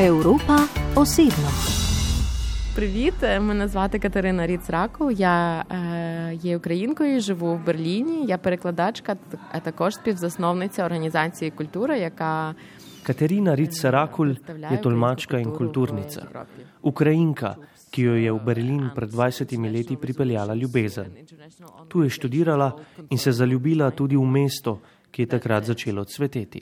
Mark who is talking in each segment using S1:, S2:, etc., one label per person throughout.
S1: Evropa osebno.
S2: Привіт, мене звати Катерина Ріцраков. Я е, є українкою, живу в Берліні. Я перекладачка, а також співзасновниця організації культура, яка
S3: Katerina Rice-Rakul je tolmačka in kulturnica. Ukrajinka, ki jo je v Berlin pred 20 leti pripeljala ljubezen. Tu je študirala in se zaljubila tudi v mesto, ki je takrat začelo cveteti.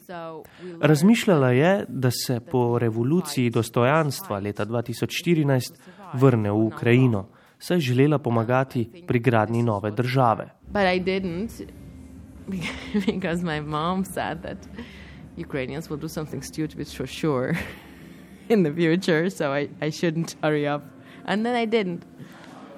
S3: Razmišljala je, da se po revoluciji dostojanstva leta 2014 vrne v Ukrajino, saj je želela pomagati pri gradnji nove države.
S2: Because my mom said that Ukrainians will do something stupid for sure in the future, so I, I shouldn't hurry up. And then I didn't.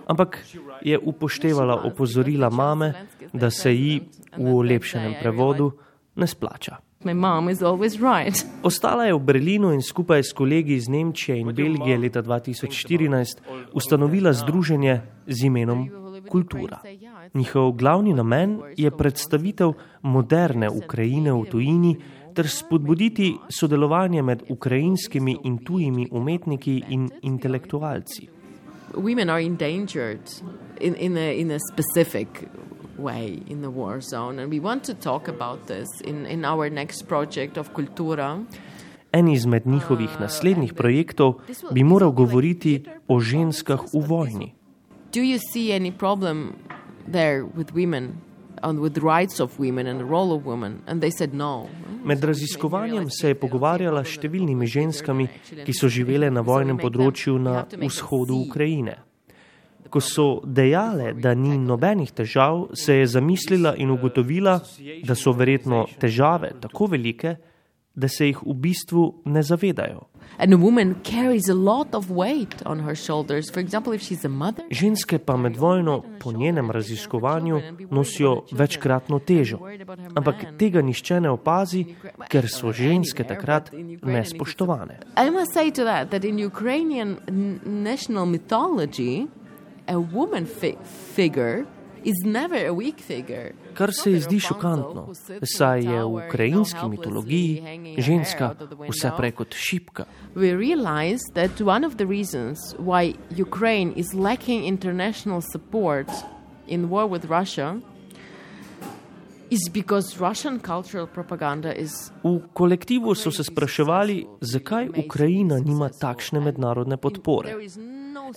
S3: Ampak je upoštevala opozorila mame, da se ji v olepšenem prevodu ne splača.
S2: My mom is always right.
S3: Ostala je v Berlinu in skupaj s kolegi iz Nemčije in Belgije leta 2014 ustanovila združenje z imenom Kultura. Njihov glavni namen je predstavitev moderne Ukrajine v tujini ter spodbuditi sodelovanje med ukrajinskimi in tujimi umetniki in intelektualci.
S2: Women are endangered in, in, a, in a specific way in the war zone, and we want to talk about this in, in our next project of Kultura.
S3: En izmed njihovih naslednjih projektov bi moral govoriti o ženskah v vojni.
S2: Do you see any problem there with women and with rights of women and the role of women? And they said no.
S3: Med raziskovanjem se je pogovarjala s številnimi ženskami, ki so živele na vojnem področju na vzhodu Ukrajine. Ko so dejale, da ni nobenih težav, se je zamislila in ugotovila, da so verjetno težave tako velike, da se jih v bistvu ne zavedajo.
S2: And a woman carries a lot of weight on her shoulders. For example, if she's a mother,
S3: Ženske pa med vojno, po njenem raziskovanju, nosijo večkratno težo. Ampak tega nišče ne opazi, ker so ženske takrat nespoštovane.
S2: I must say to that that in Ukrainian national mythology, a woman fi- figure is never a weak figure.
S3: Kar se ji zdi šokantno, saj je v ukrajinski mitologiji ženska vse prej kot šipka.
S2: We realize that one of the reasons why Ukraine is lacking international support in war with Russia is because Russian cultural propaganda is
S3: V kolektivu so se spraševali, zakaj Ukrajina nima takšne mednarodne podpore.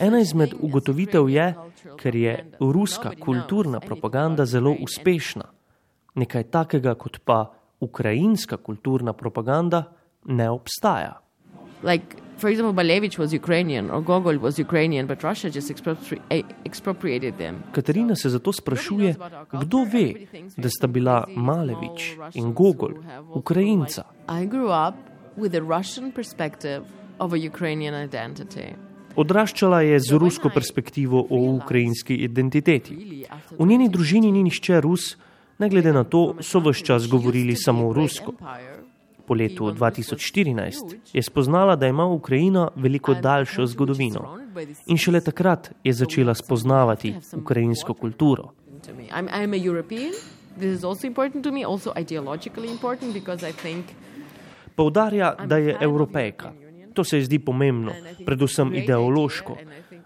S3: Ena izmed ugotovitev je, ker je ruska kulturna propaganda zelo uspešna. Nekaj takega kot pa ukrajinska kulturna propaganda ne obstaja.
S2: like for example Malevich was Ukrainian or Gogol was Ukrainian but Russia just expropri- eh, expropriated them.
S3: Katarina se zato sprašuje, kdo ve, da sta bila Malevič in Gogol Ukrajinca.
S2: I grew up with a Russian perspective of a Ukrainian identity.
S3: Odraščala je z rusko perspektivo o ukrajinski identiteti. V njeni družini ni nihče Rus, ne glede na to, so vse čas govorili samo rusko. Po letu 2014 je spoznala, da ima Ukrajina veliko daljšo zgodovino in šele takrat je začela spoznavati ukrajinsko kulturo. Poudarja, da je evropejka. To se zdi pomembno, predvsem ideološko.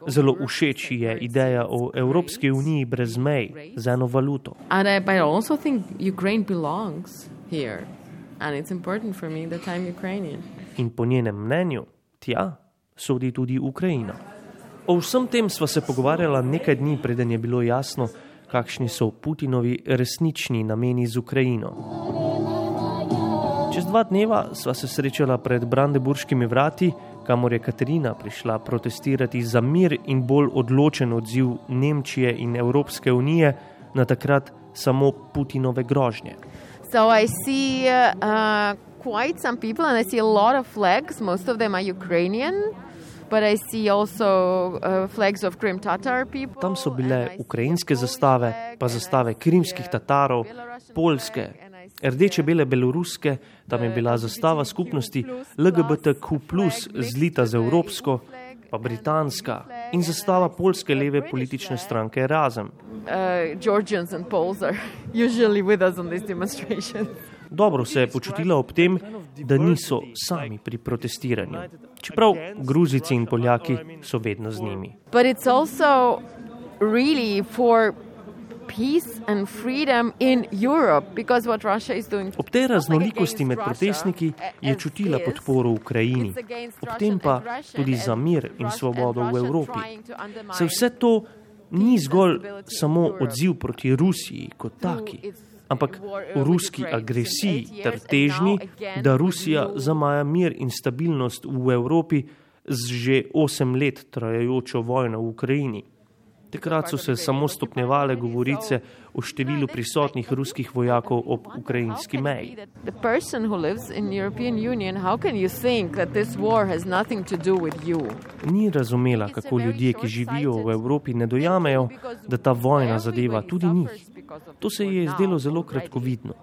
S3: Zelo všeč ji je ideja o Evropski uniji brez mej, z eno valuto.
S2: and I, but I also think Ukraine belongs here. And it's important for me that I'm Ukrainian.
S3: In po njenem mnenju, tja sodi tudi Ukrajina. O vsem tem sva se pogovarjala nekaj dni, preden je bilo jasno, kakšni so Putinovi resnični nameni z Ukrajino. Čez dva dneva sva se srečala pred Brandenburškimi vrati, kamor je Katarina prišla protestirati za mir in bolj odločen odziv Nemčije in Evropske unije na takrat samo Putinove grožnje.
S2: So I see uh, quite some people, and I see a lot of flags. Most of them are Ukrainian, but I see also uh, flags of Krim Tatar people.
S3: Tam so bile ukrajinske zastave, pa zastave krimskih Tatarov, polske,
S2: flag, and I see,
S3: rdeče, bele, beloruske, tam je bila zastava skupnosti LGBTQ, zlita z evropsko, pa britanska in zastava polske leve politične stranke Razem.
S2: uh.
S3: Dobro se je počutila ob tem, da niso sami pri protestiranju, čeprav Gruzici in Poljaki so vedno z njimi. Ob tej raznolikosti med protestniki je čutila podporo Ukrajini, ob tem pa tudi za mir in svobodo v Evropi. Se vse to ni zgolj samo odziv proti Rusiji kot taki, ampak o ruski agresiji ter težnji, da Rusija zamaja mir in stabilnost v Evropi z že osem let trajajočo vojno v Ukrajini. Takrat so se samo stopnjevale govorice o številu prisotnih ruskih vojakov ob ukrajinski meji. Ni razumela, kako ljudje, ki živijo v Evropi, ne dojamejo, da ta vojna zadeva tudi njih. To se je zdelo zelo kratkovidno.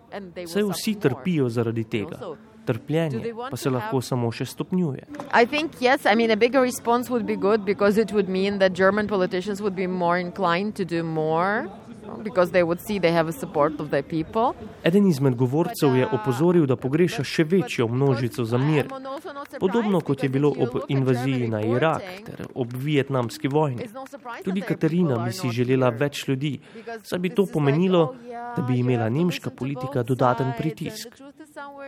S3: Saj vsi trpijo zaradi tega trpljenje pa se lahko samo še stopnjuje.
S2: Yes, I mean, a bigger response would be good because it would mean that German politicians would be more inclined to do more.
S3: Eden izmed govorcev je opozoril, da pogreša še večjo množico za mir, podobno kot je bilo ob invaziji na Irak ter ob vietnamski vojni. Tudi Katarina bi si želela več ljudi, saj bi to pomenilo, da bi imela nemška politika dodaten pritisk.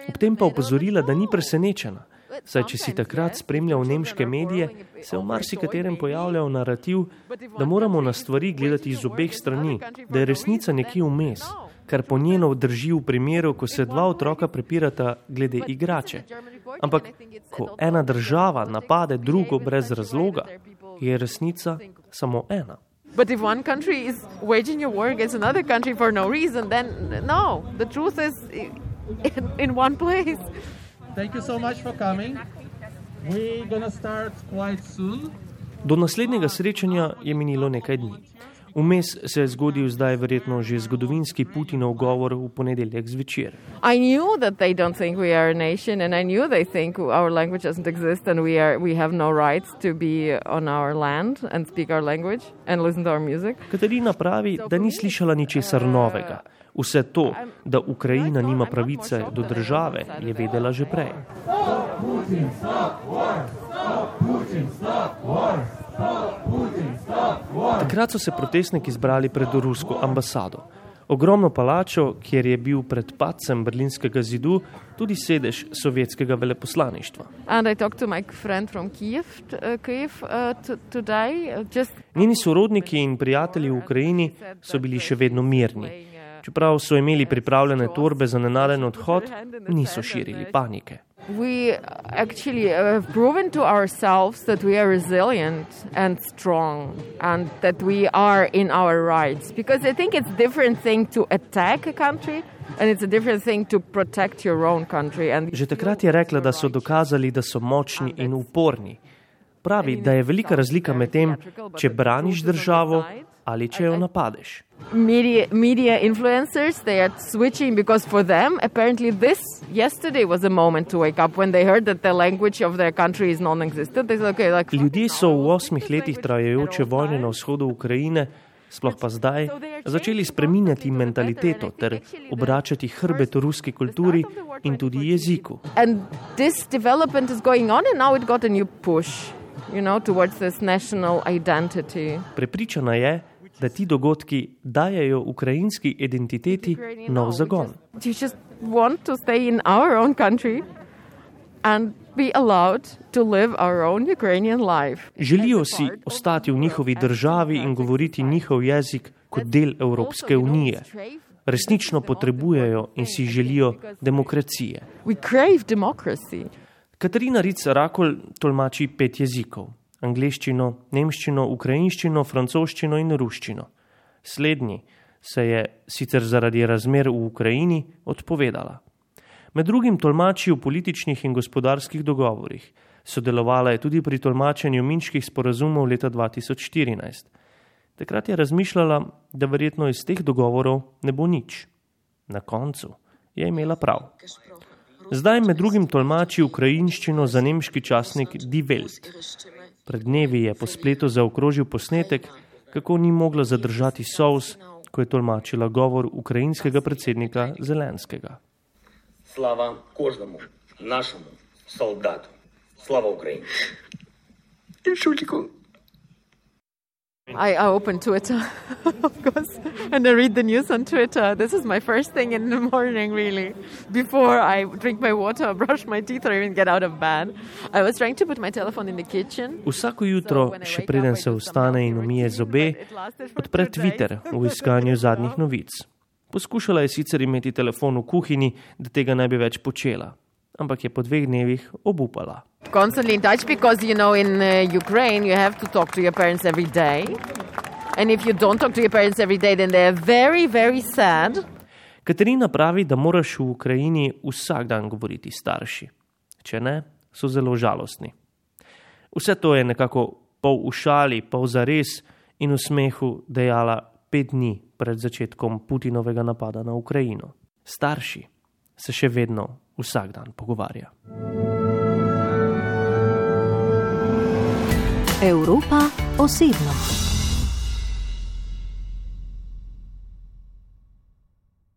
S3: Ob tem pa opozorila, da ni presenečena. Saj, če si takrat spremljal nemške medije, se v marsikaterem pojavljal narativ, da moramo na stvari gledati iz obeh strani, da je resnica nekje vmes, kar po njeno drži v primeru, ko se dva otroka prepirata glede igrače. Ampak, ko ena država napade drugo brez razloga, je resnica samo ena. But if one country is waging a war against another country for no reason, then no, the truth is in, in one place. Thank you so much for coming. We're gonna start quite soon. Do naslednjega srečanja je minilo nekaj dni. Vmes se je zgodil zdaj verjetno že zgodovinski Putinov govor v ponedeljek zvečer. I knew that they don't think we are a nation and I knew they think our language doesn't exist and we, are, we have no rights to be on our land and speak our language and listen to our music. Katarina pravi, da ni slišala ničesar novega. Vse to, da Ukrajina nima pravice do države, je vedela že prej. Takrat so se protestniki zbrali pred rusko ambasado. Ogromno palačo, kjer je bil pred padcem berlinskega zidu tudi sedež sovjetskega veleposlaništva. Kiev, uh, Kiev, uh, uh, Njeni sorodniki in prijatelji v Ukrajini so bili še vedno mirni. Čeprav so imeli pripravljene torbe za nenaden odhod, niso širili panike. We actually have proven to ourselves that we are resilient and strong and that we are in our rights. Because I think it's a different thing to attack a country and it's a different thing to protect your own country. And Že takrat je rekla, da so dokazali, da so močni in uporni. Pravi, da je velika razlika med tem, če braniš državo ali če jo napadeš.
S2: Media, media influencers, they are switching because for them, apparently, this yesterday was a moment to wake up when they heard that the language of their country is non existent. Okay, like,
S3: Ljudje so v osmih letih trajajoče vojne na vzhodu Ukrajine, sploh pa zdaj, začeli spreminjati mentaliteto ter obračati hrbet ruski kulturi in tudi jeziku.
S2: And this development is going on and now it got a new push. You know, towards this national identity.
S3: Prepričana je, da ti dogodki dajajo ukrajinski identiteti nov zagon. Želijo si ostati v njihovi državi in govoriti njihov jezik kot del Evropske unije. Resnično potrebujejo in si želijo demokracije. Katarina Rica Rakol tolmači pet jezikov angliščino, nemščino, ukrajinščino, francoščino in ruščino. Slednji se je sicer zaradi razmer v Ukrajini odpovedala. Med drugim tolmači v političnih in gospodarskih dogovorih, sodelovala je tudi pri tolmačenju minških sporazumov leta 2014. Takrat je razmišljala, da verjetno iz teh dogovorov ne bo nič. Na koncu je imela prav. Zdaj med drugim tolmači ukrajinščino za nemški časnik Die Welt. Pred dnevi je po spletu zaokrožil posnetek, kako ni mogla zadržati sous, ko je tolmačila govor ukrajinskega predsednika Zelenskega.
S4: Slava každemu našemu soldatu, slava Ukrajini.
S5: In šuliku.
S2: I, I open Twitter, of course, and I read the news on Twitter. This is my first thing in the morning, really. Before I drink my water, brush my teeth, or even get out of bed. I was trying to put my telephone in the kitchen.
S3: Vsako jutro, še preden se vstane in umije zobe, odpre Twitter v iskanju zadnjih novic. Poskušala je sicer imeti telefon v kuhinji, da tega ne bi več počela, ampak je po dveh dnevih obupala.
S2: Constantly in touch because you know in uh, Ukraine you have to talk to your parents every day. And if you don't talk to your parents every day, then they're very, very sad.
S3: Katarina pravi, da moraš v Ukrajini vsak dan govoriti starši. Če ne, so zelo žalostni. Vse to je nekako pol v šali, pol za res in v smehu dejala pet dni pred začetkom Putinovega napada na Ukrajino. Starši se še vedno vsak dan pogovarja.
S1: Evropa osebno.